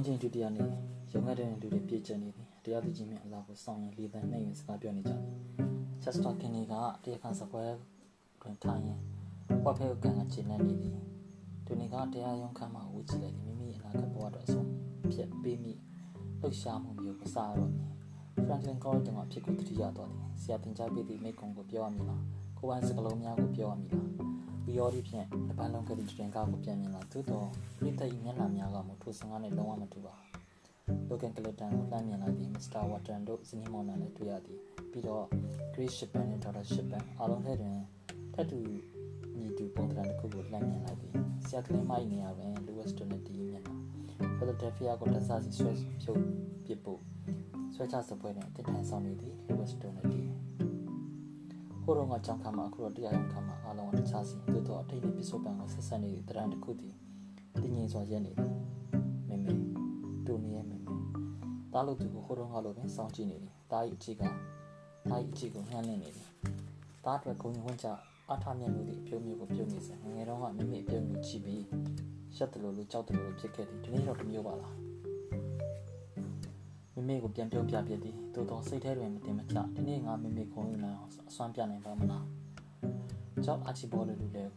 ရုံးချင်းဒုတိယနေ့ရုံးခဲ့တဲ့လူတွေပြည့်ကျက်နေသည်တရားသူကြီးမြတ်အလားကိုစောင့်ရင်လေးသန်းနှိမ့်ရင်စကားပြောနေကြသည်ချက်စတာကင်နီကတရားခံစပွဲတွင်ထိုင်ရင်ဝက်ဖဲကိုကန်ကကျင်းနေနေသည်သူနေကတရားရုံးခန်းမှာဝူချလိုက်သည်မိမိအနာဂတ်ဘဝအတွက်အဆုံးဖြတ်ပေးမိလှုပ်ရှားမှုမျိုးကိုစားရတော့မည် Franklin College မှာဖြစ်ကိုတတိယတော့သည်ဆရာတင်ကြားပေးသည့်မိကုံကိုပြောရမည်လား ကိုယ်ပိုင်စကလုံးများကိုပြောရမည်လားဝီယော်ဒီဖြင့်တပန်းလုံးကလေးတင်ကားကိုပြန်မြင်လာသို့တော့ပြိတ္တိမျက်နှာများကမှထိုစင်ကားနဲ့လုံးဝမတူပါလိုကန်ကလတန်ကိုလှမ်းမြင်လာသည်မစ္စတာဝတ်တန်တို့ဇနီးမောင်နှံလည်းတွေ့ရသည်ပြီးတော့ Grace Shipman နဲ့ Dr. Shipman အားလုံးထဲတွင်ထပ်တူညီတူပုံသဏ္ဍာန်တစ်ခုကိုလှမ်းမြင်လိုက်သည်ဆရာကလေးမိုက်နေရတွင် Louis Donati မျက်နှာ Philadelphia ကိုတစားစီဆွဲဖြုတ်ပစ်ဖို့ဆွဲချစပွဲတွင်တစ်ထန်ဆောင်နေသည် Louis Donati ဟိုတော့ကကြောင်းခါမှာအခုတော့တရားရုံးခါမှာအားလုံးကတခြားစီသို့တော့အထိတ်နဲ့ပစ္စုပန်ကိုဆက်ဆက်နေတဲ့တရံတစ်ခုတည်းတင်းငင်စွာရက်နေသည်မေမေတူနေရဲ့မေမေတားလို့သူကိုဟိုတော့ကလိုပင်စောင့်ကြည့်နေသည်တား၏အချီကတား၏အချီကိုညှမ်းနေနေသည်တားအတွက်ဂုံဝင်ကြအထာမြတ်မှုသည့်အပြုံးမျိုးကိုပြုံးနေစဉ်ငငယ်တော့ကမိမိအပြုံးကိုကြည့်ပြီးရှက်တယ်လို့လို့ကြောက်တယ်လို့ဖြစ်ခဲ့သည်ဒီနေ့တော့တမျိုးပါလား မိမိကိုပြန်ပြုံးပြပြသည်သို့တော့စိတ်ထဲတွင်မတင်မချဒီနေ့ငါမိမိခုံယူလာအောင်အစွမ်းပြနိုင်ပါမလားကြောက်အချီဘော်လူလူလည်း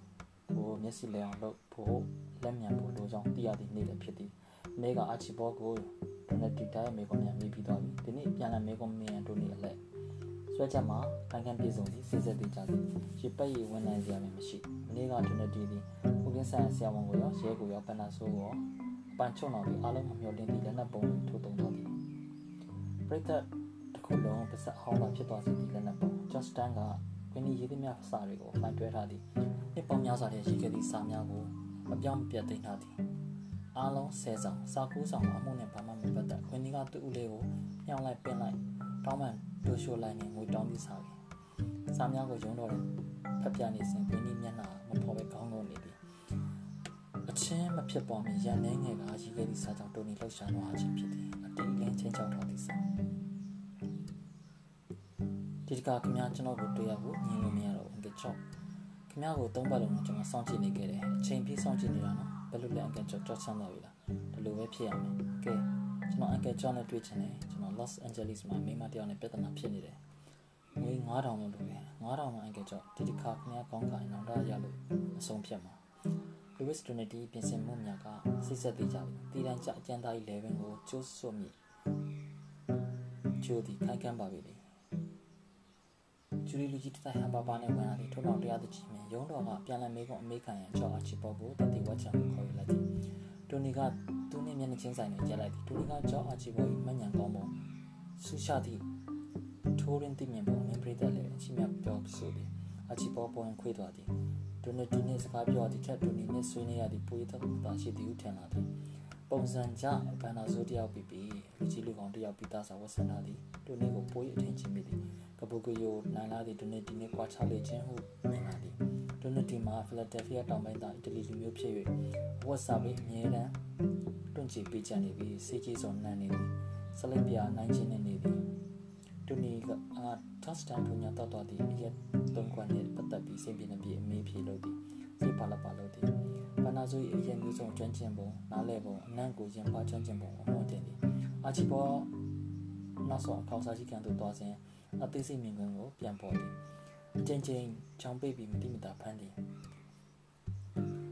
ကိုမျက်စိလဲအောင်လုပ်ဖို့လက်မြန်ဖို့လိုကြောင်းသိရသည့်နေ့လည်းဖြစ်သည်နေ့ကအချီဘော်ကိုဒိုနတီတိုင်းမေကွန်မြန်မိပြီးသွားပြီဒီနေ့ပြန်လာမေကွန်မြန်တို့နေ့အလက်ဆွဲချက်မှာခံခံပြေဆုံးသည်စေစက်သေးကြသည်ရေပက်ရည်ဝန်နိုင်စရာမရှိမနေ့ကဒိုနတီသည်ကိုကင်းဆိုင်ဆရာဝန်ကိုရောရဲကိုရောပန်နာဆိုးကိုပန်ချုံတော်ပြီးအားလုံးမမျှော်လင့်သည့်လက်နက်ပုံတွေထိုးသုံးတော်သည် ပရိသတ်တစ်ခုလုံးပစက်ဟောင်းသာဖြစ်သွားစေသည့်လက်နက်ပုံဂျတ်စတန်ကဝင်းဒီရေးသမျှစာတွေကိုဖိုင်တွဲထားသည်နှစ်ပေါင်းများစွာတည်းရေးခဲ့သည့်စာများကိုမပြောင်းမပြတ်သိမ်းထားသည်အားလုံးဆယ်ဆောင်စာကူးဆောင်အမှုနဲ့ဘာမှမပတ်သက်ခွင်းကြီးကသူ့ဦးလေးကိုညှောင်းလိုက်ပင်းလိုက်တောင်းပန်ဒိုရှိုလိုက်နေငွေတောင်းပြီးစားပြီစာများကိုယုံတော့တယ်ဖက်ပြနေစဉ်ခွင်းကြီးမျက်နှာမဖော်ပဲခေါင်းငုံနေသည်အချင်းမဖြစ်ပေါ်မီရန်နေငယ်ကရေးခဲ့သည့်စာကြောင့်တိုနီလှုပ်ရှားသွားခြင်းဖြစ်သည်အတိအလင်းချင်းချောက်ထားသည့်စာ ဒီကခင်ဗျားကျွန်တော်ကိုတွေ့ရဖို့ညင်လို့မရတော့ဘူးအကချော့ခင်ဗျားကိုသုံးပတ်လုံးကျွန်တော်စောင့်ကြည့်နေခဲ့တယ်အချိန်ပြည့်စောင့်ကြည့်နေတာနော်ဘယ်လိုလဲအကချော့ကြောက်ချမ်းသွားပြီလားဒီလိုပဲဖြစ်ရမယ်ကဲကျွန်တော်အကချော့နဲ့တွေ့ချင်တယ်ကျွန်တော် Los Angeles မှာမိမတယောက်နဲ့ပြဿနာဖြစ်နေတယ်ငွေ9000လို့လို့ပဲ9000မှာအကချော့ဒီတစ်ခါခင်ဗျားကောင်းကင်အောင်တော့ရလို့အဆုံးဖြတ်မှာ Louis Trinity ပြင်ဆင်မှုများကစိတ်ဆက်သေးကြပြီတည်တံ့ကြအကျဉ်းသားကြီး11ကိုကျိုးဆွမိကျိုးဒီခိုင်ခံပါပြီ လေကျူရီလူကြီးတိုင်ဟန်ပါပါနဲ့ဝင်လာပြီးထို့နောက်တရားသူကြီးမြင်ရုံးတော်ကပြန်လည်မေးခွန်းအမေခံရန်ချော့အချီပေါ်ကိုတတိဝတ်ချံကိုခေါ်ယူလိုက်သည်တိုနီကသူနှင့်မျက်နှာချင်းဆိုင်နဲ့ကြက်လိုက်သည်တိုနီကချော့အချီပေါ်၏မညံကောင်းပုံဆူရှာသည့်ထိုးရင်းသိမြင်ပုံနင်းပရိသတ်လည်းအချီမြပြောဆိုသည်အချီပေါ်ပေါ်ခွေးသွားသည်ဒိုနတီနဲ့စကားပြောသည့်ထက်ဒိုနီနဲ့ဆွေးနွေးရသည့်ပိုရသက်သာရှိသည်ဟုထင်လာသည်ပုံစံကြဘန်နာဇိုတယောက်ပြီးပြီးလူကြီးလူကောင်တယောက်ပြီးသားစာဝတ်ဆင်လာသည်ဒိုနီကိုပိုရအထင်ကြီးမိသည်က ပုကယိုနိုင်လာသည့်ဒိုနတီနှင့်ကွာခြားလေခြင်းဟုမြင်လာသည်ဒိုနတီမှာဖီလာဒဲလ်ဖီးယားတောင်ပိုင်းသားအီတလီလူမျိုးဖြစ်၍ဝတ်စာပြီးအမြဲတမ်းတွန့်ချီပေးချင်နေပြီးစေကြီးစုံနှံ့နေသည်စလိပ်ပြာနိုင်ခြင်းနဲ့နေသည်ဒိုနီကအာတက်စတန်ပညာတော်တော်သည်အရက်သုံးခွနှင့်ပတ်သက်ပြီးစိတ်ပြင်းနေပြီးအမေးဖြေလို့သည်စိတ်ပါလပါလို့သည်ဘာနာဇို၏အရက်မျိုးစုံကျွမ်းကျင်ပုံနားလဲပုံအနံ့ကိုရင်ပါကျွမ်းကျင်ပုံအမွန်တင်သည်အာချီဘောနောက်ဆုံးထောက်စားကြီးကန်သို့သွားစဉ် အသေးစိတ်မြင်ကွင်းကိုပြန်ပေါ်သည်အချင်းချင်းချောင်းပိတ်ပြီးမတိမတာဖမ်းသည်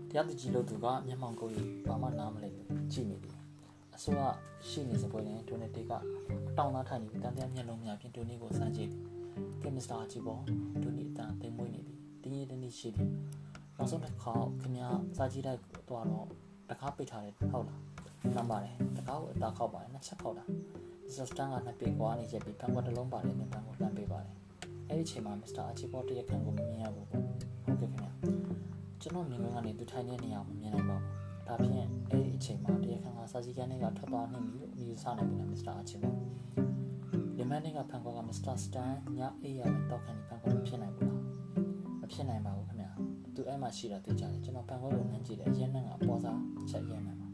တရားသူကြီးလို့သူကမျက်မှောင်ကို၏ဘာမှနားမလဲလို့ကြည့်နေသည်အစိုးရရှိနေစပွဲတွင်ဒိုနယ်တေကအတောင်သားထိုင်နေပြီးတန်တန်မျက်လုံးများဖြင့်ဒိုနီကိုစမ်းကြည့်သည်ကင်မစ္စတာကြီးပေါ်ဒိုနီအတန်သိမ့်မွေးနေသည်တင်းရင်းတင်းရှိသည်နောက်ဆုံးတစ်ခါခင်ဗျာစာကြည့်တိုက်တော့တော့တကားပိတ်ထားတယ်ဟုတ်လားနံပါတ်တယ်တကားကိုအသားခောက်ပါတယ်နှစ်ချက်ခောက်တာ ဒီစတန်ကနှစ်ပေကွာနေချက်ပြီးဖန်ကွက်တစ်လုံးပါတယ်နဲ့ဖန်ကွက်လှမ်းပေးပါတယ်အဲ့ဒီချိန်မှာမစ္စတာအချီပေါ်တရက်ခံကိုမမြင်ရဘူးပေါ့ဟုတ်ကဲ့ခင်ဗျာကျွန်တော်မြင်ကနေသူထိုင်တဲ့နေရာကိုမမြင်နိုင်ပါဘူးဒါဖြင့်အဲ့ဒီအချိန်မှာတရက်ခံကစာစီကန်းတွေကထွက်သွားနေပြီလို့အမည်ဆနိုင်ပြီလားမစ္စတာအချီပေါ်ဒီမန်နေကဖန်ကွက်ကမစ္စတာစတန်ညအေးရမယ်တောက်ခံဒီဖန်ကွက်မဖြစ်နိုင်ဘူးလားမဖြစ်နိုင်ပါဘူးခင်ဗျာသူအဲ့မှာရှိတာသိကြတယ်ကျွန်တော်ဖန်ကွက်ကိုနှမ်းကြည့်တယ်အရင်ကပေါ်စားချက်ရမ်းနေမှာ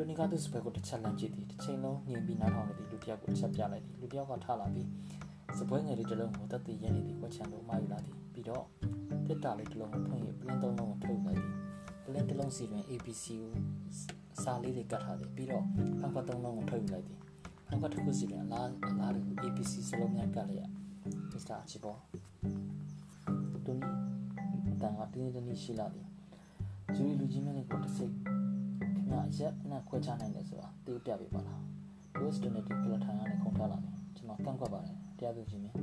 တိုနီကသူ့စပယ်ကိုတစ်ချက်လမ်းကြည့်သည်တစ်ချိန်လုံးညင်ပြီးနားထောင်နေသည်လူတစ်ယောက်ကိုတစ်ချက်ပြလိုက်သည်လူတစ်ယောက်ကထလာပြီးစပွဲငယ်လေးတစ်လုံးကိုတက်တည်ရနေသည်ကွက်ချန်လို့မှာယူလာသည်ပြီးတော့တစ်တာလေးတစ်လုံးကိုဖွင့်ရပလင်းသုံးလုံးကိုထုတ်လိုက်သည်ပလင်းတစ်လုံးစီတွင် ABC ကိုစာလေးတွေကတ်ထားတယ်ပြီးတော့ဖန်ခွက်သုံးလုံးကိုထုတ်ယူလိုက်တယ်ဖန်ခွက်တစ်ခုစီတွင်အလားအလားတူ APC စလုံးများကတ်လိုက်ရမစ္စတာချီပေါ်တူနီတန်ကတင်းတင်းရှိလာတယ်ဂျူရီလူကြီးမင်းကိုတစ်စိတ်ခင်ဗျအရက် နဲ့ခွဲခြားနိုင်တယ်ဆိုတာသိပြပေးပါလား Louis Trinity ကလထိုင်ကနေခုန်ထားလာတယ်ကျွန်တော်ကန့်ကွက်ပါတယ်တရားသူကြီးမင်း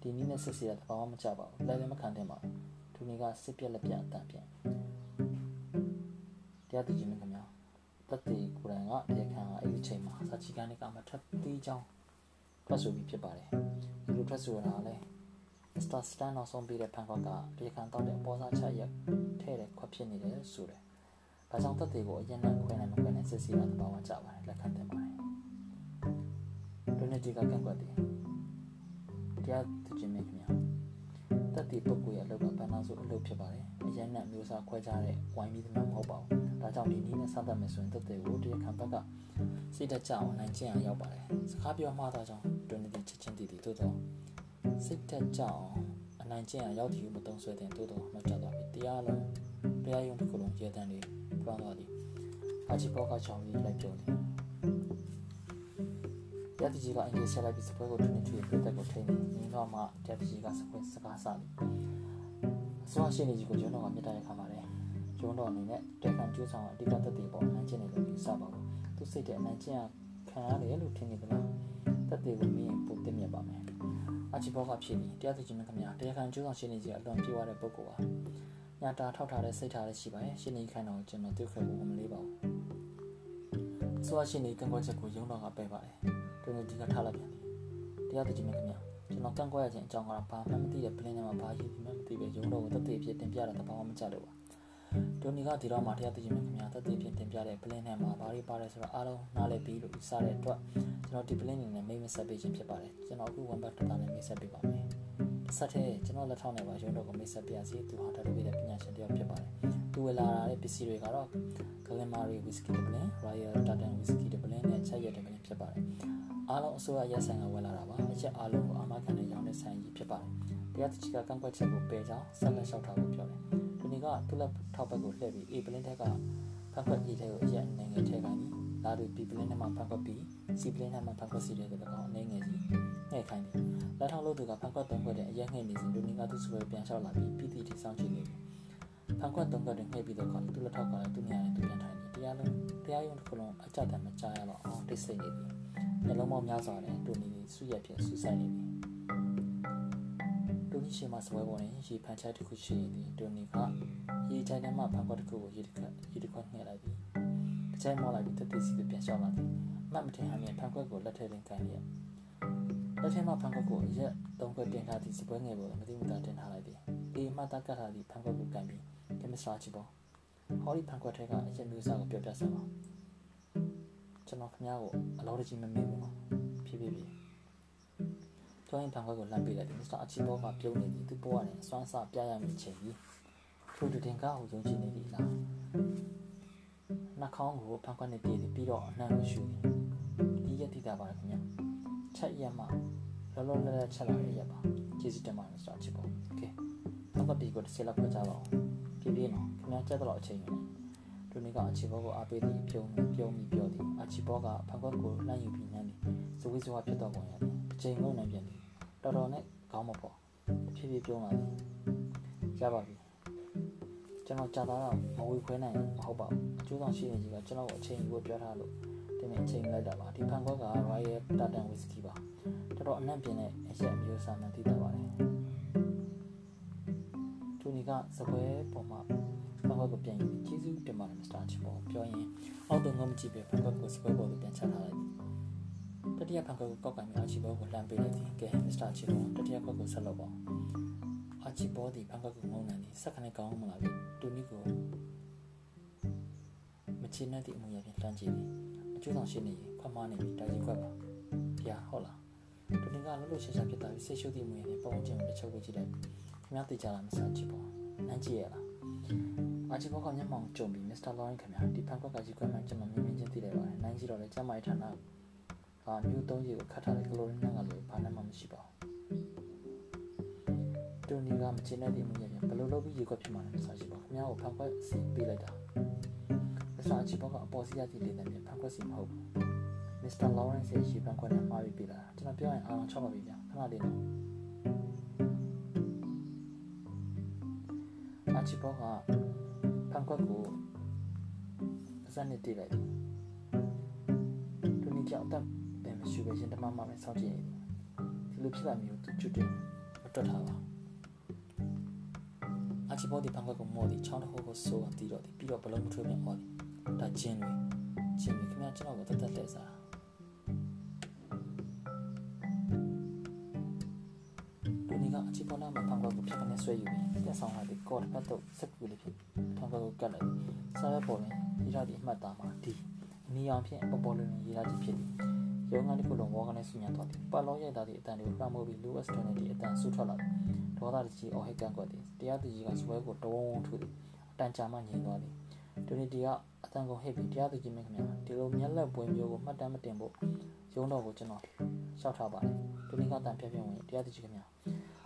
ဒီနည်းနဲ့စစ်စီရတဘာမှမချပါဘူးလဲလည်းမခံသင့်ပါဘူးသူနေကစစ်ပြက်လက်ပြအတန်ပြန်တရားသူကြီးမင်းခင်ဗျတက်တီကိုယ်တိုင်ကတရားခံကအဲ့ဒီချိန်မှာစာချီကန်ကမှထပ်သေးချောင်းထွက်ဆိုပြီးဖြစ်ပါတယ်ဒီလိုထွက်ဆိုရတာလဲ Mr. Stan နောက်ဆုံးပြီးတဲ့ဖန်ခွက်ကတရားခံတော့တဲ့အပေါ်စားချက်ရက်ထဲ့တဲ့ခွက်ဖြစ်နေတယ်ဆိုတယ် ဒါကြောင့်တက်တီကိုအရင်ကခွဲနိုင်မခွဲနိုင်စစ်စီရတဘာမှချပါတယ်လက်ခံသင့်ပါတယ်ဒိုနတီကကန့်ကွက်တယ်တရားသူကြီးမင်းခင်ဗျတက်တီပုဂ္ဂိုလ်ရဲ့အလုပ်ကပန်းသားစုအလုပ်ဖြစ်ပါတယ်အရင်ကမျိုးစားခွဲခြားတဲ့ဝိုင်းပြီးသမျှမဟုတ်ပါဘူးဒါကြောင့်ဒီနည်းနဲ့စသတ်မယ်ဆိုရင်တက်တီကိုတရားခံဘက်ကစိတ်တကြအောင်နိုင်ကျင့်အောင်ရောက်ပါတယ်စကားပြောမှားတာကြောင့်ဒိုနတီချက်ချင်းတည်တည်သို့တော့စိတ်တကြအောင်အနိုင်ကျင့်အောင်ရောက်တည်မတုံးဆွဲတဲ့သို့တော့မကြတော့ပြီတရားလုံးတရားရုံးတစ်ခုလုံးရေတံတွေ ပြောင်းသွားသည်အာချီဘောကချောင်းကြီးလိုက်ပြုံးတယ်ရတကြီးကအင်္ဂလိပ်ဆက်လိုက်ပြီးစပွဲကိုထွန်းထွန်းပြတ်တက်ကိုထိနေငင်းတော့မှရတကြီးကစပွဲစကားစသည်အစွမ်းရှိနေကြီးကိုကျွန်တော်ကမြတ်တဲ့ခါမှာလေကျွန်တော်အနေနဲ့တက်ကန်ကျိုးဆောင်အဓိကသက်သေပေါ်နိုင်ကျင်နေလို့ယူဆပါဘူးသူစိတ်တဲ့အနိုင်ကျင်ခံရတယ်လို့ထင်နေသလားသက်သေကိုမင်းပိုတင်မြတ်ပါမယ်အချီဘောကဖြစ်ပြီးတရားသူကြီးမခင်ဗျာတရားခံကျိုးဆောင်ရှိနေကြီးအလွန်ပြေးသွားတဲ့ပုဂ္ဂိုလ်ပါ ညာတာထောက်ထားတဲ့စိတ်ထားလေးရှိပါရဲ့ရှင်းနေခိုင်းတော့ကျွန်တော်တွေ့ခဲ့ဖို့မလေးပါဘူးဆိုအရှင်းနေကံကွက်ချက်ကိုရုံတော့ကပဲပါတယ်တူနေဒီကထားလိုက်ပြန်တယ်တရားသူကြီးမခင်ဗျာကျွန်တော်ကံကွက်ရခြင်းအကြောင်းကတော့ဘာမှမသိတဲ့ plan ထဲမှာဘာရှိမှမသိပဲရုံတော့ကိုတသက်ဖြစ်တင်ပြတာတဘာမှမကြလို့ပါဒိုနီကဒီတော့မှတရားသူကြီးမခင်ဗျာတသက်ဖြစ်တင်ပြတဲ့ plan ထဲမှာဘာတွေပါတယ်ဆိုတော့အားလုံးနားလည်ပြီးလို့ယူဆတဲ့အတွက်ကျွန်တော်ဒီ plan အနေနဲ့မိတ်မဆက်ပေးခြင်းဖြစ်ပါတယ်ကျွန်တော်အခု one back တတာနဲ့မိတ်ဆက်ပေးပါမယ် ဆက်တဲ့ကျွန်တော်လက်ထောက်နဲ့ပါရုံတော့ကိုမိတ်ဆက်ပြစီသူဟာတာလုပ်ပေးတဲ့ပညာရှင်တယောက်ဖြစ်ပါတယ်သူဝယ်လာတဲ့ပစ္စည်းတွေကတော့ Calamari Whisky တပလင် Royal Tartan Whisky တပလင်နဲ့ချက်ရက်တပလင်ဖြစ်ပါတယ်အားလုံးအစိုးရရက်ဆိုင်ကဝယ်လာတာပါအချက်အားလုံးကိုအာမခံနဲ့ရောင်းတဲ့ဆိုင်ကြီးဖြစ်ပါတယ်တရားသူကြီးကကန့်ကွက်ချက်ကိုပယ်ကြောင်းဆက်လက်လျှောက်ထားဖို့ပြောတယ်ဒီနေ့က သူ့လက်ထောက်ဘက်ကိုလှည့်ပြီး A ပလင်ထက်ကဖန်ခွက်ကြီးထဲကိုအရက်အနေငယ်ထဲခိုင်းပြီးလာတူ B ပလင်ထဲမှာဖန်ခွက်ပြီး C ပလင်ထဲမှာဖန်ခွက်စီတဲ့ကောင်အနေငယ်စီငှဲ့ခိုင်းတယ်လက်ထောက်လို့သူကဖန်ခွက်သုံးခွက်တဲ့အရက်ငှဲ့နေစဉ်ဒီနေ့ကသူ့ဆွဲပြန်လျှောက်လာပြီးပြည်တီတီဆောင်ချင်နေတယ်ဖန်ခွက်သုံးခွက်တွေငှဲ့ပြီးတော့ခေါ်သူ့လက်ထောက်ကလည်းသူ့နေရာနဲ့သူပြန်ထိုင်နေတရားလုံးတရားရုံးတစ်ခုလုံးအကြတမ်းမကြားရတော့အောင်တိတ်ဆိတ်နေသည်နှလုံးပေါင်းများစွာနဲ့တူနေနေဆုရက်ဖြင့်ဆူဆိုင်နေသည်တူနီ ရှိမှစပွဲပေါ်တွင်ရေဖန်ချတစ်ခုရှိနေသည်တူနီကရေချိုင်ထဲမှဖန်ခွက်တစ်ခုကိုရေတစ်ခါရေတစ်ခွက်ငှဲ့လိုက်ပြီးတစ်ချိန်မောက်လိုက်ပြီးတတိစီပြန်လျှောက်လာသည်မှတ်မထင်ဟန်နဲ့ဖန်ခွက်ကိုလက်ထဲတွင်ကန်လျက်လက်ထဲမှာဖန်ခွက်ကိုရက်သုံးခွက်တင်ထားသည့်စပွဲငယ်ပေါ်မသိမသာတင်ထားလိုက်သည်ဒီမှတ်သားကတ်ထားသည့်ဖန်ခွက်ကိုကန်ပြီးကင်မစရာချီပေါ်ဟောဒီဖန်ခွက်ထဲကအရင်မျိုးစားကိုပြောပြစမ်းပါကျွန်တော်ခင်ဗျားကိုအလောတကြီးမမေ့ဘူးနော်ဖြည်းဖြည်းဖြည်း တွိုင်းတန်ခွက်ကိုလှမ်းပေးလိုက်တယ်မစ္စတာအချီဘောမှပြုံးနေသည်သူ့ဘောကနေအစွမ်းစပြရမည်ချိန်ကြီးထိုတူတင်ကားကိုယုံကြည်နေသည်လားနှာခေါင်းကိုဖန်ခွက်နဲ့ပြေးပြီးတော့အနှံ့ကိုရှူသည်ဒီရက်တိတာပါခင်ဗျာချက်ရက်မှလောလောလတ်လတ်ချက်လာတဲ့ရက်ပါကျေးဇူးတင်ပါတယ်မစ္စတာအချီဘောကဲနောက်ကပြေးကိုတစ်ဆယ်လောက်ခွဲကြပါဦးပြင်းပြင်းတော့ခင်ဗျားကြက်တော့အချိန်ယူနေလူနေကအချီဘောကိုအားပေးသည့်အပြုံးပြုံးပြီးပြောသည်အချီဘောကဖန်ခွက်ကိုလှမ်းယူပြီးညမ်းသည်ဇဝေးဇဝါဖြစ်တော့ပုံရတယ်အချိန်ကုန်နေပြန်သည် တော်တော်နဲ့ခေါင်းမပေါ်ဖြည်းဖြည်းပြုံးလာသည်ရပါပြီကျွန်တော်ကြာသားတော့မဝေခွဲနိုင်မဟုတ်ပါဘူးအကျိုးဆောင်ရှိနေကြီးကကျွန်တော်ကိုအချိန်ယူဖို့ပြောထားလို့ဒီနေ့အချိန်လိုက်တာပါဒီဖန်ခွက်က Royal Tartan Whisky ပါတော်တော်အနံ့ပြင်းတဲ့အရက်အမျိုးအစားမှသိတတ်ပါတယ်တူနီကစပွဲပေါ်မှာဖန်ခွက်ကိုပြန်ယူကျေးဇူးတင်ပါတယ်မစ္စတာချစ်ပေါ်ပြောရင်အောက်တုံကမကြည့်ပဲဖန်ခွက်ကိုစပွဲပေါ်သိပြန်ချထားလိုက်သည် တတိယဖန်ခွက်ကိုကောက်ကင်ပြီးအာချီဘောကိုလှမ်းပေးလိုက်သည်ကဲမစ္စတာချစ်ပေါ်တတိယခွက်ကိုဆက်လုပ်ပါအာချီဘောဒီဖန်ခွက်ကိုငုံနေသည်စက္ကနဲ့ကောင်းမလာပြီတူနီကိုမချင်တဲ့ဒီအမှုရဖြင့်လှမ်းကြည့်သည်အကျိုးဆောင်ရှိနေခွက်မနေပြီတာကြီးခွက်ပါဗျာဟုတ်လားတူနီကလှလို့ရှာရှာဖြစ်သွားပြီးဆိတ်ရှုပ်သည့်အမှုရဖြင့်ပုံကျင်ကိုတစ်ချုပ်ကိုကြည့်လိုက်ခင်ဗျားသိကြလားမစ္စတာချစ်ပေါ်နန်းကြည့်ရလားအာချီဘောကမျက်မှောင်ကြုံပြီးမစ္စတာလော်ရင်ခင်ဗျာဒီဖန်ခွက်ကကြီးခွက်မှကျွန်တော်မြင်မြင်ချင်းသိလိုက်ပါတယ်နိုင်ကြည့်တော့လေကျမရဲ့ဌာန အာမျိုးသုံးကြီးကိုခတ်ထားတဲ့ကလိုရင်းနဲ့ကလည်းဘာနဲ့မှမရှိပါဘူးတူနီကမချင်တဲ့ဒီမှုရပြန်ဘယ်လိုလုပ်ပြီးရေခွက်ဖြစ်မှာလဲမစားရှိပါခင်ဗျားကိုဖန်ခွက်စီပေးလိုက်တာမစတာချီဘောကအပေါ်စီးရသည့်လေတံပြန်ဖန်ခွက်စီမဟုတ်ဘူးမစ္စတာလော်ရန့်စ်ရဲ့ရှီဖန်ခွက်နဲ့မှားပြီးပြီလားကျွန်တော်ပြောရင်အားလုံး6ပါပြီဗျာခဏလေးနော်အချီဘောကဖန်ခွက်ကိုစက်နဲ့တိလိုက်တယ်သူနေကြောက် တဲ့ဘယ်မရှိပဲရှင်တမမပဲစောင့်ကြည့်နေတယ်ဒီလိုဖြစ်လာမျိုးသူကျွတ်တယ်မတွတ်ထားပါအချီဘောဒီဖန်ခွက်ကိုမော်ဒီချောင်းတစ်ခုကိုဆိုးအောင်တီးတော့ဒီပြီးတော့ဘလုံးမထွေးပြန်ဟောဒီဒါဂျင်းတွေဂျင်းတွေခင်ဗျာကျွန်တော်ကိုတတ်တတ်လက်စားဒူနီကအချီပေါ်လာမှာဖန်ခွက်ကိုဖြတ်ကနေဆွဲယူပြီးတက်ဆောင်လာပြီးကော့ပတ်တော့စက်ကူလေးဖြစ်ဖန်ခွက်ကိုကတ်လိုက်စားရပေါ်ရင်ရေးထားသည့်အမှတ်သားမှာဒီအနီအောင်ဖြင့်ပေါ်ပေါ်လွင်လွင်ရေးထားခြင်းဖြစ်သည် ရုံးကတစ်ခုလုံးဝါကနေဆူညံသွားသည်ပတ်လုံးရိုက်သားသည့်အတန်တွေကိုလွှမ်းမိုးပြီး Lewis Trinity အတန်ဆူထွက်လာသည်ဒေါသတကြီးအော်ဟစ်ကန်ကွက်သည်တရားသူကြီးကဆွဲကိုတဝုံထူသည်အတန်ကြာမှငြိမ်သွားသည် Trinity ကအတန်ကုန်ဟစ်ပြီးတရားသူကြီးမင်းခင်ဗျာဒီလိုမျက်လက်ပွင့်မျိုးကိုမှတ်တမ်းမတင်ဖို့ရုံးတော်ကိုကျွန်တော်ရှောက်ထားပါတယ်။ Tony ကတန်ပြပြဝင်တရားသူကြီးခင်ဗျာ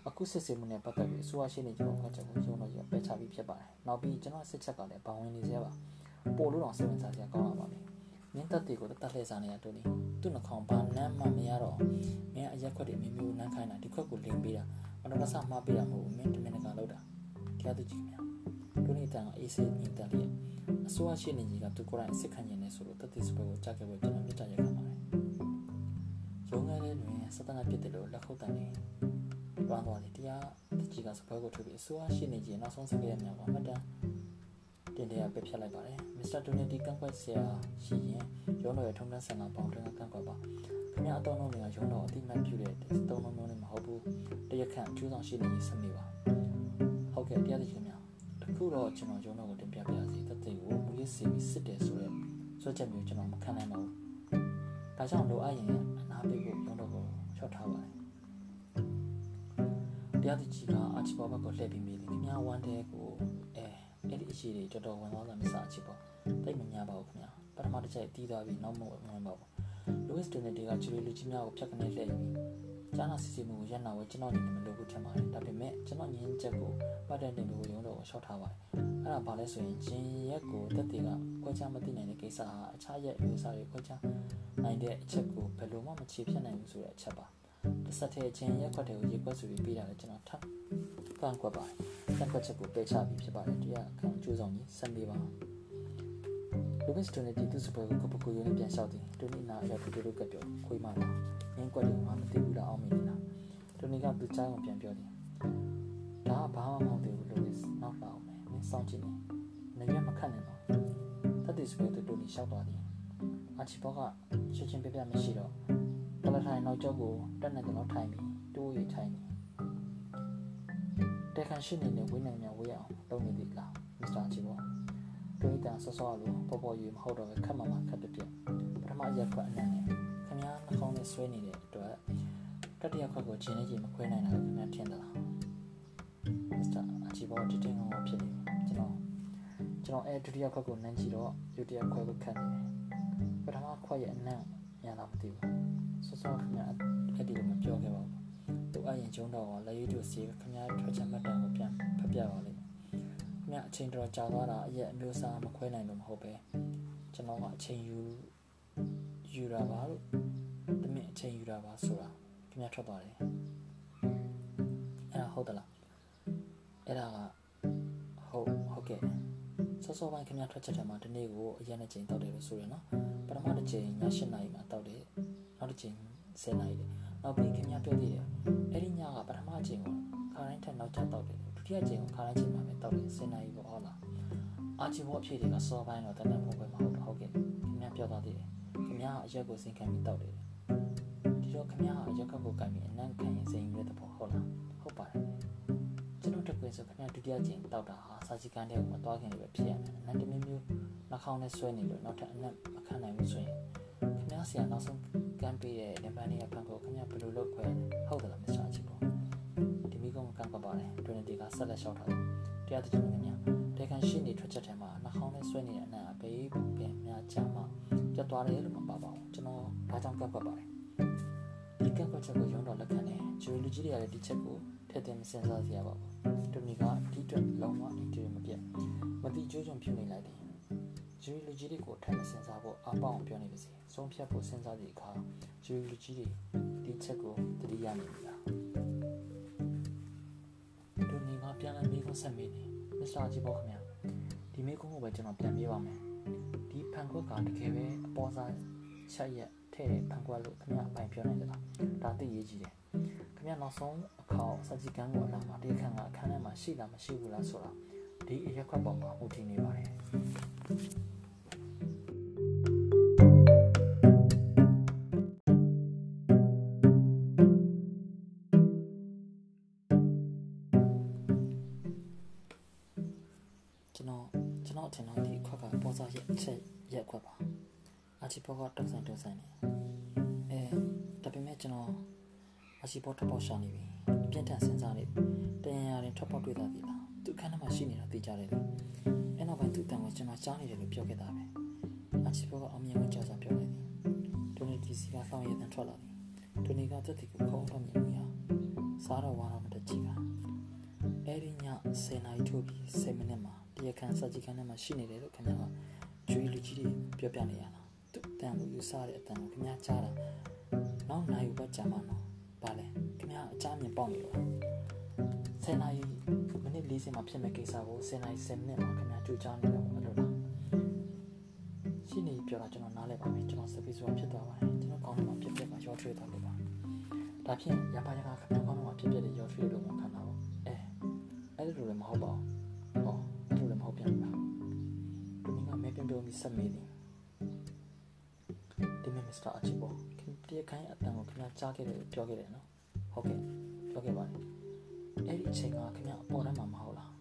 အခုစစ်ဆေးမှုနဲ့ပတ်သက်ပြီးအစိုးရရှိနေကြတဲ့ချက်ကိုရုံးတော်ကြီးပယ်ချပြီးဖြစ်ပါတယ်။နောက်ပြီးကျွန်တော်စစ်ချက်ကလည်းဘာဝင်နေစေပါပို့လို့တော့စိတ်ဝင်စားစရာကောင်းလာပါပြီ။ မင်းတက်တီကိုတက်လှည့်စားနေရတူနေသူ့နှခေါင်းဘာနမ်းမှမရတော့မင်းအရက်ခွက်တွေမျိုးမျိုးနမ်းခိုင်းတာဒီခွက်ကိုလင်းပေးတာမတော်တဆမှားပေးတာမဟုတ်ဘူးမင်းတမင်တကာလောက်တာတရားသူကြီးခင်ဗျာတူနေတန်ကအေးစေးမြင်တက်လျက်အစိုးရရှိနေကြီးကသူကိုယ်တိုင်စစ်ခံနေတယ်ဆိုလို့တက်တီစပွဲကိုကြားခဲ့ပြီးကျွန်တော်မြတ်ကြရက်ခံပါတယ်။ရုံးငယ်လေးတွင်စတနာပြစ်တယ်လို့လက်ခုပ်တန်နေပန်းသွားတယ်တရားတကြီးကစပွဲကိုထုတ်ပြီးအစိုးရရှိနေကြီးနောက်ဆုံးစကားရများပါမှတ်တမ်း တင်တရားပြဖြတ်လိုက်ပါတယ်မစ္စတာဒိုနယ်တီကန့်ကွက်ဆရာရှိရင်ရုံးတော်ရဲ့ထုံးတမ်းဆန္ဒပေါင်းတွင်ကန့်ကွက်ပါခင်ဗျားအတော်လုံးတွေကရုံးတော်အတိမတ်ပြုတဲ့တုံးလုံးမျိုးနဲ့မဟုတ်ဘူးတရက်ခန့်အကျိုးဆောင်ရှိနေကြီးဆက်မိပါဟုတ်ကဲ့တရားသူကြီးခင်ဗျာတခုတော့ကျွန်တော်ရုံးတော်ကိုတင်ပြပြစီတသက်ကိုမူရစ်စီပြီးစစ်တယ်ဆိုတော့ဆွချက်မျိုးကျွန်တော်မခံနိုင်ပါဘူးဒါကြောင့်လိုအပ်ရင်အနာပေးဖို့ရုံးတော်ကိုလျှောက်ထားပါတယ်တရားသူကြီးကအချီဘောဘက်ကိုလှည့်ပြီးမိတယ်ခင်ဗျာဝမ်းတဲကိုအဲ အဲ့ဒီအရှိတွေတော်တော်ဝင်သွားတာမစားချစ်ပေါ့တိတ်မများပါဘူးခင်ဗျာပထမတစ်ချက်တီးသွားပြီးနောက်မှဝင်ပါဘူး Louis Donete ကချီလိုလူကြီးများကိုဖြတ်ကနေလှည့်ပြီးကျန်းစာစီစီမှုကိုရက်နာဝဲကျွန်တော်အနေနဲ့မလုပ်ဘူးထင်ပါတယ်ဒါပေမဲ့ကျွန်တော်ညင်းချက်ကိုပတ်တဲ့တင်ပြီးရုံးတော်ကိုရှောက်ထားပါတယ်အဲ့ဒါဘာလဲဆိုရင်ဂျင်းရက်ကိုတက်တေကခွဲခြားမသိနိုင်တဲ့ကိစ္စဟာအခြားရက်မျိုးစားတွေခွဲခြားနိုင်တဲ့အချက်ကိုဘယ်လိုမှမချေဖြတ်နိုင်ဘူးဆိုတဲ့အချက်ပါတစ်ဆက်တည်းချင်းရက်ခွက်တွေကိုရေခွက်ဆိုပြီးပေးတာလည်းကျွန်တော်ထပ် ကန့်ကွက်ပါတယ်ကန့်ကွက်ချက်ကိုပယ်ချပြီးဖြစ်ပါတယ်တရားခံအကျိုးဆောင်ကြီးဆက်နေပါလူဘစ်တိုနယ်တီသူစပွဲကိုကပကူယုံပြန်လျှောက်တယ်တိုနီနာရောက်တူတူကပြောခွေးမလာငင်းကွက်တွေငါမသိဘူးလားအောင်မင်းလားတိုနီကသူချောင်းကိုပြန်ပြောတယ်ဒါကဘာမှမဟုတ်သေးဘူးလူဘစ်နောက်လာအောင်မယ်မင်းစောင့်ကြည့်နေနေရမခတ်နဲ့တော့တတိစပွဲတိုနီလျှောက်သွားတယ်အချီဘောကချက်ချင်းပြပြမရှိတော့တလထိုင်နောက်ကျောကိုတက်နေတယ်တော့ထိုင်ပြီးတိုးရီထိုင်နေ တက်ခန့်ရှိနေတဲ့ဝင်းနိုင်များဝေးအောင်လုပ်နေသည်လားမစ္စတာချီဘောတွေးတာဆော့ဆော့လို့ပေါ်ပေါ်ယူမဟုတ်တော့ပဲခက်မှမှခက်ပြပြပထမရက်ခွက်အနံ့နဲ့ခင်ဗျားနှာခေါင်းနဲ့ဆွဲနေတဲ့အတွက်တတိယခွက်ကိုခြေနဲ့ခြေမခွဲနိုင်တာခင်ဗျားထင်သလားမစ္စတာအချီဘောတတင်းကောင်ဖြစ်နေကျွန်တော်ကျွန်တော်အဲဒုတိယခွက်ကိုနမ်းကြည့်တော့ဒုတိယခွက်ကိုခတ်နေတယ်ပထမခွက်ရဲ့အနံ့ရတာမသိဘူးဆော့ဆော့ခင်ဗျာအဲ့ဒီလိုမပြောခဲ့ပါဘူး သူအရင်ကျုံတော့လက်ရည်တို့စီခင်ဗျားထွက်ချက်မှတ်တမ်းကိုပြန်ဖတ်ပြပါလိမ့်မြအချိန်တော်ကြာသွားတာအရက်အမျိုးအစားမခွဲနိုင်လို့မဟုတ်ပဲကျွန်တော်ကအချိန်ယူယူတာပါလို့တမင်အချိန်ယူတာပါဆိုတာခင်ဗျားထွက်သွားတယ်အဲ့ဒါဟုတ်သလားအဲ့ဒါကဟုတ်ဟုတ်ကဲ့စောစောပိုင်းခင်ဗျားထွက်ချက်ထဲမှာဒီနေ့ကိုအရက်နဲ့ချိန်တောက်တယ်လို့ဆိုရနော်ပထမတစ်ချိန်ည7နာရီမှာတောက်တယ်နောက်တစ်ချိန်10နာရီတယ် နောက်ပြီးခင်ဗျားပြောသေးတယ်အဲ့ဒီညကပထမချိန်ကိုခါတိုင်းထက်နောက်ကျတောက်တယ်ဒုတိယချိန်ကိုခါတိုင်းချိန်မှာပဲတောက်တယ်10နာရီပေါ့ဟုတ်လားအာချီဘောအဖြစ်တွေကစောပိုင်းတော့တနေ့ပုံပဲမဟုတ်တော့ဟုတ်ကဲ့ခင်ဗျားပြောသွားသေးတယ်ခင်ဗျားအရက်ကိုစင်ခံပြီးတောက်တယ်ဒီတော့ခင်ဗျားအရက်ကကိုကင်ပြီးအနံ့ခံရင်စိန်ရတဲ့ပေါ့ဟုတ်လားဟုတ်ပါတယ်ကျွန်တော်တက်ခွေဆိုခင်ဗျားဒုတိယချိန်တောက်တာဟာစာစီကန်းတဲ့ကိုမသွားခင်လေးပဲဖြစ်ရမယ်အနံ့တမျိုးမျိုးနှာခေါင်းနဲ့ဆွဲနေလို့နောက်ထပ်အနံ့မခံနိုင်ဘူးဆိုရင်ခင်ဗျားဆရာနောက်ဆုံး ကမ်းပေးတဲ့လင်ပန်းလေးဖန်ကိုခင်ဗျားဘယ်လိုလုပ်ခွဲဟုတ်တယ်လားမစ္စတာချီပေါ့ဒီမိကုန်းကန့်ပတ်ပါတယ်တွင်တီကဆက်လက်လျှောက်ထားတယ်တရားသူကြီးခင်ဗျာတေကန်ရှိနေထွက်ချက်ထဲမှာနှာခေါင်းနဲ့ဆွဲနေတဲ့အနံ့အဘေးပင်များချမ်းမှပြတ်သွားတယ်လို့မပါပါဘူးကျွန်တော်ဒါကြောင့်ကန့်ပတ်ပါတယ်ဒီကန့်ပတ်ချက်ကိုရုံးတော်လက်ခံတယ်ဂျူလူကြီးတွေကလည်းဒီချက်ကိုထည့်သွင်းမစင်စားစရာပါဘူးတူမီကဒီအတွက်လုံးဝအင်တီမပြတ်မတိကျိုးချွန်ဖြစ်နေလိုက်တယ် ဂျူရီလူကြီးတွေကိုထပ်မစင်စားဖို့အပေါအောင်ပြောနေပါစေဆုံးဖြတ်ဖို့စဉ်းစားသည့်အခါဂျူရီလူကြီးတွေဒီချက်ကိုတတိယနေပြီလားဒိုနီကပြန်လာမေးခွန်းဆက်မေးနေမစ္စတာဂျီဘောခင်ဗျာဒီမေးခွန်းကိုပဲကျွန်တော်ပြန်ပြေးပါမယ်ဒီဖန်ခွက်ကတကယ်ပဲအပေါ်စားချက်ရက်ထဲ့တဲ့ဖန်ခွက်လို့ခင်ဗျာအပိုင်ပြောနိုင်ကြလားဒါသိရေးကြည့်တယ်ခင်ဗျာနောက်ဆုံးအခေါက်စัจ jikan ကိုအလားမှာတရားခံကအခန်းထဲမှာရှိလားမရှိဘူးလားဆိုတာဒီအရက်ခွက်ပေါ်မှာမူတည်နေပါတယ် အချီပေါ်ကတုံးဆိုင်တုံးဆိုင်နေအဲဒါပေမဲ့ကျွန်တော်အချီပေါ်ထပ်ပေါ်ရှာနေပြီပြင်းထန်စဉ်းစားနေတန်ရာရင်ထပ်ပေါ်တွေ့တာဒီလားသူခန်းထဲမှာရှိနေတာသိကြတယ်လေအဲ့နောက်ပိုင်းသူ့တန်ကိုကျွန်တော်ကြားနေတယ်လို့ပြောခဲ့တာပဲအချီပေါ်ကအမြင်ဝင်ကြောက်စားပြောလိုက်သည်ဒိုနီဒီစီကဆောင်းရည်တန်ထွက်လာသည်ဒိုနီကတက်တီကိုခုံးတော့မြင်မိဟာစားတော့ဝါတော့မတကြည့်ကအဲ့ဒီည10နာရီထိုးပြီး10မိနစ်မှာတရားခံစာကြည့်ခန်းထဲမှာရှိနေတယ်လို့ခင်ဗျားကကျွေးလူကြီးတွေပြောပြနေရတာသူ့ တန်ကိုယူဆတဲ့အတန်ကိုခင်ဗျားကြားတာနောက်နိုင်ဘက်ကြာမှနော်ဗာလဲခင်ဗျားအကြမ်းမြင်ပေါက်နေလို့10နာရီမိနစ်40မှာဖြစ်မဲ့ကိစ္စကို10နာရီ10မိနစ်မှာခင်ဗျားကြိုးကြားနေတော့မလို့လားရှိနေပြောတာကျွန်တော်နားလဲပါမယ်ကျွန်တော်စပီဆိုတာဖြစ်သွားပါတယ်ကျွန်တော်ကောင်းတယ်မှာပြက်ပြက်ကရောထွေးသွားလို့ပါဒါဖြင့်ရပါရကခင်ဗျားကောင်းတယ်မှာပြက်ပြက်တဲ့ရောထွေးလို့မှခံတာပေါ့အဲအဲ့လိုလည်းမဟုတ်ပါဘူးဟောအဲ့လိုလည်းမဟုတ်ပြန်ပါဒီနေ့ကမဲပြန်ပြောပြီးဆက်မေးတယ် ဒီမစ္စတာအချီပေါ်ခင်ဗျားခိုင်းအတန်ကိုခင်ဗျားကြားခဲ့တယ်ပြောခဲ့တယ်နော်ဟုတ်ကဲ့ပြောခဲ့ပါတယ်အဲ့ဒီအချိန်ကခင်ဗျားအပေါ်ထဲမှာမဟုတ်လား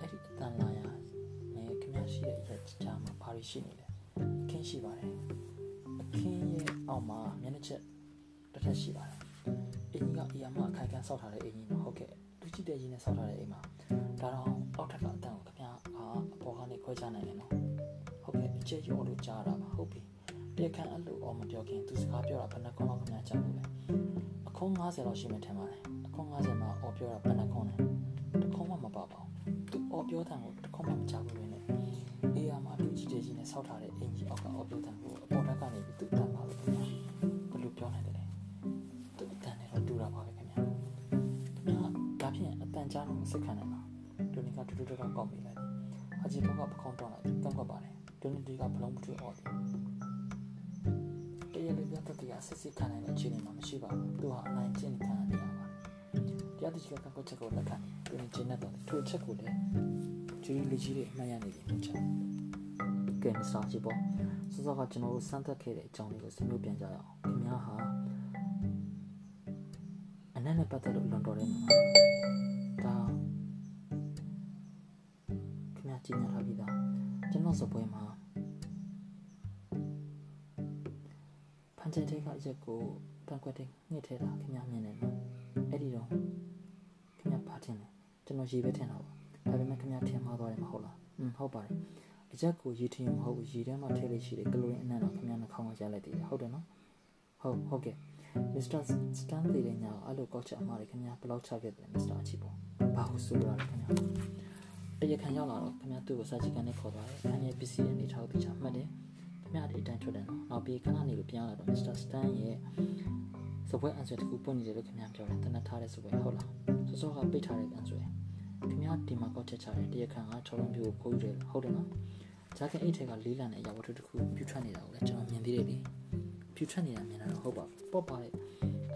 အဲ့ဒီအတန်လာရနေခင်ဗျားရှိတဲ့အရက်ကြားမှာဘာတွေရှိနေလဲအခင်းရှိပါတယ်အခင်းရဲ့အောက်မှာမျက်နှာချက်တစ်ထက်ရှိပါတယ်အင်းကြီးကအီယာမအခိုင်ခံဆောက်ထားတဲ့အင်းကြီးနော်ဟုတ်ကဲ့လူကြည့်တဲ့ကြီးနဲ့ဆောက်ထားတဲ့အိမ်မှာဒါတော့အောက်ထက်ကအတန်ကိုခင်ဗျားအာအပေါ်ကနေခွဲခြားနိုင်တယ်နော်ဟုတ်ကဲ့အကျဉ်းရောလို့ကြားတာပါဟုတ်ပြီ တရားခံအဲ့လိုအော်မပြောခင်သူစကားပြောတာဘယ်နှခေါက်လောက်ခင်ဗျားကြားလို့လဲအခုံး90လောက်ရှိမှထင်ပါတယ်အခုံး90မှာအော်ပြောတာဘယ်နှခေါက်လဲတခေါက်မှမပါပါဘူးသူအော်ပြောတဲ့ကိုတခေါက်မှမကြားဘူးလေနဲ့အေးရမှာလူကြည့်တဲ့ကြီးနဲ့ဆောက်ထားတဲ့အင်ကြီးအောက်ကအော်ပြောတဲ့ကိုအပေါ်တက်ကနေပြီးသူတန်ပါလို့ခင်ဗျာဘယ်လိုပြောနိုင်တယ်လဲသူတန်နေတော့တူတာပါပဲခင်ဗျာခင်ဗျာဒါဖြင့်အတန်ကြားလို့စိတ်ခံနိုင်လားဒိုနီကတူတူတော့ကောက်မိလိုက်တယ်အကြီးဘောကပခုံးတော့လိုက်ကန့်ကွက်ပါတယ်ဒိုနီဒီကဘလုံးမထွေးအော်တယ်တရလေးပြ တ်တဲ့တရားစစ်စစ်ခံနိုင်တဲ့အခြေအနေမှာမရှိပါဘူးသူဟာအနိုင်ကျင့်ခံနေရပါတယ်တရားသူကြီးကကန့်ကွက်ချက်ကိုလက်ခံဒိုနီကျင်းတဲ့တော့ထိုချက်ကိုလည်းဂျူရီလူကြီးတွေအမှတ်ရနေပြီမချကဲမစ္စတာချီပေါ့စောစောကကျွန်တော်တို့စမ်းသပ်ခဲ့တဲ့အကြောင်းလေးကိုဆွေးနွေးပြန်ကြရအောင်ခင်ဗျားဟာအနက်နဲ့ပတ်သက်လို့လွန်တော်တယ်နော်ဒါခင်ဗျားကြည့်နေထားပြီသားကျွန်တော်စပွဲမှာ ဖန်ချဲတဲ့ကအရက်ကိုတန်ခွက်တဲ့ငှက်ထဲတာခင်ဗျားမြင်နေနော်အဲ့ဒီတော့ခင်ဗျားဘာထင်လဲကျွန်တော်ရေပဲထင်တာပါဒါပေမဲ့ခင်ဗျားထင်မှားသွားတယ်မဟုတ်လားอืมဟုတ်ပါတယ်အချက်ကိုရေထင်မဟုတ်ဘူးရေထဲမှာထည့်လို့ရှိတယ်ကလိုရင်းအနံ့တော့ခင်ဗျားနှာခေါင်းကရလိုက်သေးတယ်ဟုတ်တယ်နော်ဟုတ်ဟုတ်ကဲ့မစ္စတာစတန်လီရဲ့ညာအဲ့လိုကောက်ချက်အမှားတွေခင်ဗျားဘယ်လောက်ချခဲ့တယ်မစ္စတာအချီပေါ့ဘာဟုတ်ဆိုရလဲခင်ဗျာတရားခံရောက်လာတော့ခင်ဗျားသူ့ကိုစာချီကန်နဲ့ခေါ်သွားတယ်အန်ရဲ့ပစ္စည်းတွေနေထားပြီးချမှတ်တယ် ခင်ဗျားဒီအတိုင်းထွက်တယ်နော်နောက်ပြီးခဏနေလို့ပြန်လာတော့မစ္စတာစတန်ရဲ့စပွဲအန်ဆွဲတခုပွင့်နေတယ်လို့ခင်ဗျားပြောတယ်တနတ်ထားတဲ့စပွဲဟုတ်လားစောစောကပိတ်ထားတဲ့အန်ဆွဲခင်ဗျားဒီမှာကောက်ချက်ချတယ်တရားခံက6လုံးပြိုကိုခိုးယူတယ်ဟုတ်တယ်နော်ဂျာကင်အိတ်ထဲကလေးလံတဲ့အရာဝတ္ထုတစ်ခုပြူထွက်နေတာကိုလည်းကျွန်တော်မြင်သေးတယ်လေပြူထွက်နေတာမြင်တာတော့ဟုတ်ပါဘူးပေါ့ပါတဲ့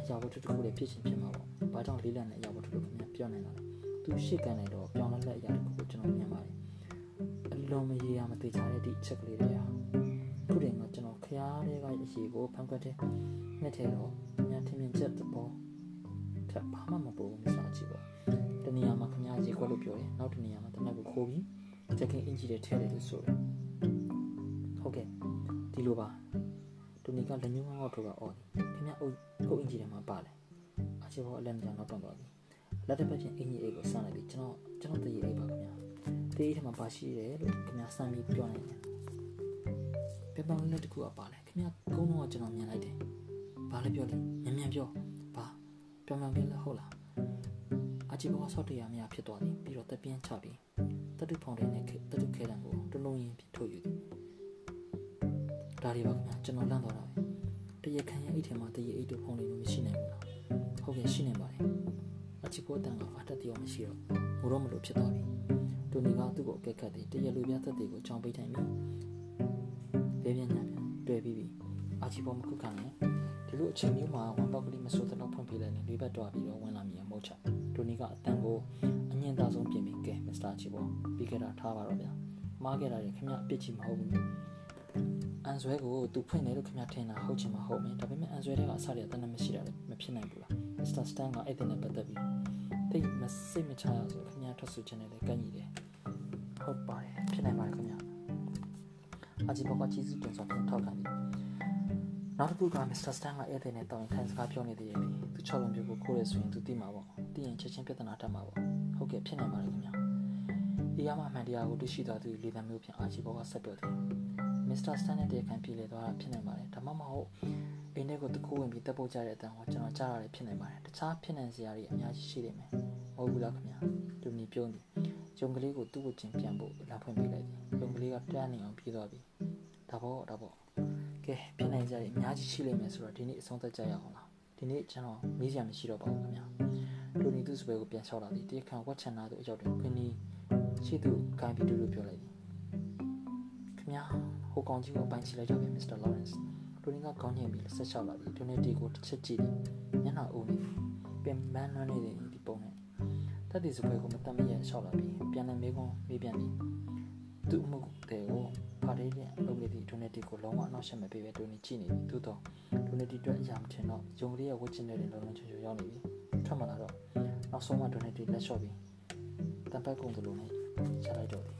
အရာဝတ္ထုတစ်ခုလည်းဖြစ်ချင်းဖြစ်မှာပေါ့ဘာကြောင့်လေးလံတဲ့အရာဝတ္ထုလို့ခင်ဗျားပြောနေတာလဲသူရှေ့ကန်နေတော့ပြောင်းလဲလက်အရာတစ်ခုကိုကျွန်တော်မြင်ပါတယ်အလုံးမရေရမသေးချတဲ့ဒီအချက်ကလေးတွေက ခုတည်းကကျွန်တော်ခရားတွေကအရေးကိုဖန်ခွက်တဲ့နှစ်ထဲတော့ညထင်မြင်ချက်သဘောထပ်ဘာမှမပိုဘူးမစားကြည့်ပါတနေရာမှာခမားရေခွက်လို့ပြောတယ်နောက်တနေရာမှာတနက်ကိုခိုးပြီးချက်ကင်းအင်ဂျီတွေထည့်တယ်လို့ဆိုတယ်ဟုတ်ကဲ့ဒီလိုပါတူနီကလက်ညှိုးငေါ့ထုတ်ကအော်ခင်ဗျအုပ်ခုတ်အင်ဂျီထဲမှာပါလေအချေဘောအလန်ကြောင်တော့တော့သွားပြီလက်တစ်ဖက်ချင်းအင်ဂျီအိတ်ကိုစမ်းလိုက်ပြီးကျွန်တော်ကျွန်တော်တည်အိတ်ပါခင်ဗျာတည်အိတ်ထဲမှာပါရှိတယ်လို့ခင်ဗျစမ်းပြီးပြောနိုင်တယ် ပြပန်းလက်တစ်ခုကပါလေခင်ဗျကုန်းတော့ကျွန်တော်မြင်လိုက်တယ်ဘာလဲပြောလဲမြန်မြန်ပြောဘာပြောင်းပြောင်းပြောလဲဟုတ်လားအချေဘောဆော့တရားမရဖြစ်သွားပြီပြီးတော့တပြင်းချပြီးတတုဖောင်တဲ့နဲ့တတုခဲတံကိုတလုံးရင်ထုတ်ယူသည်ဒါတွေပါခင်ဗျာကျွန်တော်လန့်သွားတာပဲတရခံရဲ့အိတ်ထဲမှာတရအိတ်တို့ဖုန်းလေးလို့မရှိနိုင်ဘူးလားဟုတ်ကဲ့ရှိနေပါတယ်အချီကိုတန်ကအတက်တရောမရှိတော့ငိုတော့မလို့ဖြစ်သွားပြီတူနီကသူ့ကိုအကဲခတ်တယ်တရလူပြသက်တွေကိုကြောင်းပိတ်ထိုင်ပြီ ဘဲပြန်ညာပြန်တွေ့ပြီးပြီအချီပေါ်မခုခံနဲ့ဒီလိုအချိန်မျိုးမှာဝန်ပေါက်ကလေးမစိုးတဲ့လောက်ဖွင့်ပြလိုက်ရင်လေးဘက်တွားပြီးတော့ဝင်လာမိရမဟုတ်ချတူနီကအတန်ကိုအငင်းသားဆုံးပြင်ပြီးကဲမစ္စတာချီပေါ်ပြီးခဲ့တာထားပါတော့ဗျာမှားခဲ့တာတွေခင်ဗျအပြစ်ကြီးမဟုတ်ဘူးအန်ဆွဲကိုသူဖွင့်တယ်လို့ခင်ဗျထင်တာဟုတ်ချင်မှဟုတ်မယ်ဒါပေမဲ့အန်ဆွဲတွေကအစရတဲ့တနမရှိတာလည်းမဖြစ်နိုင်ဘူးလားမစ္စတာစတန်ကအဲ့တဲ့နဲ့ပတ်သက်ပြီးတိတ်မစိတ်မချရဆိုခင်ဗျထွက်ဆိုချင်တယ်လည်းကန့်ညီတယ်ဟုတ်ပါတယ်ဖြစ်နိုင်ပါတယ်ခင်ဗျ အဂျီဘောကချီစုတင်ဆောင်ပြန်ထောက်ခံတယ်နောက်တစ်ခုကမစ္စတာစတန်ကအဲ့တဲ့နဲ့တောင်းခိုင်းစကားပြောနေသေးတယ်လေသူချော်လွန်ပြကိုခိုးရဆိုရင်သူသိမှာပေါ့သိရင်ချက်ချင်းပြဿနာတက်မှာပေါ့ဟုတ်ကဲ့ဖြစ်နိုင်ပါတယ်ခင်ဗျအေးရမမှန်တရားကိုတွေ့ရှိသွားသူလေသံမျိုးဖြင့်အာချီဘောကဆက်ပြောတယ်မစ္စတာစတန်နဲ့တရားခံပြေလေသွားတာဖြစ်နိုင်ပါတယ်ဒါမှမဟုတ်အိမ်ထဲကိုတကူဝင်ပြီးတပ်ပုတ်ကြတဲ့အတန်ကိုကျွန်တော်ကြားရတယ်ဖြစ်နိုင်ပါတယ်တခြားဖြစ်နိုင်စရာတွေအများကြီးရှိနေမယ်မဟုတ်ဘူးလားခင်ဗျသူနီပြုံးတယ်ဂျုံကလေးကိုသူ့ကိုချင်းပြန်ဖို့လာဖွင့်ပေးလိုက်တယ်ဂျုံကလေးကတန်းနေအောင်ပြေးသွားပြီ ဒါပေါ့ဒါပေါ့ကဲဖြစ်နိုင်ကြရအများကြီးရှိလိမ့်မယ်ဆိုတော့ဒီနေ့အဆုံးသတ်ကြရအောင်လားဒီနေ့ကျွန်တော်မေးစရာမရှိတော့ပါဘူးခင်ဗျာလူနီသူ့စပယ်ကိုပြန်လျှောက်လာသည်တေခံဝက်ချန်နာတို့အရောက်တွင်ခွင်းနီရှိသူကိုင်းပြီးတူတူပြောလိုက်သည်ခင်ဗျာဟိုကောင်ကြီးကိုပိုင်းချလိုက်ကြပြီမစ္စတာလော်ရန့်စ်လူနီကကောင်းညင်ပြီးဆက်လျှောက်လာသည်ဒိုနေတီကိုတစ်ချက်ကြည့်သည်မျက်နှာအုံနေသည်ပင်မန်းနှွမ်းနေတဲ့ဒီပုံနဲ့တက်တီစပယ်ကိုမတတ်မရလျှောက်လာပြီးပြန်လည်းမေးခွန်းမေးပြန်သည်သူ့အမှုတွေကို ဖားလေးနဲ့လုပ်နေသည့်ဒိုနေတီကိုလုံးဝအနောက်ရှက်မပေးပဲဒိုနေကြည့်နေသည်သို့တော့ဒိုနေတီအတွက်အရာမထင်တော့ဂျုံကလေးရဲ့ဝတ်ချင်တဲ့လုံလုံချုံချုံရောက်နေပြီထွက်မလာတော့နောက်ဆုံးမှဒိုနေတီလက်လျှော့ပြီးတံပတ်ကုန်သလိုနဲ့ချလိုက်တော့သည်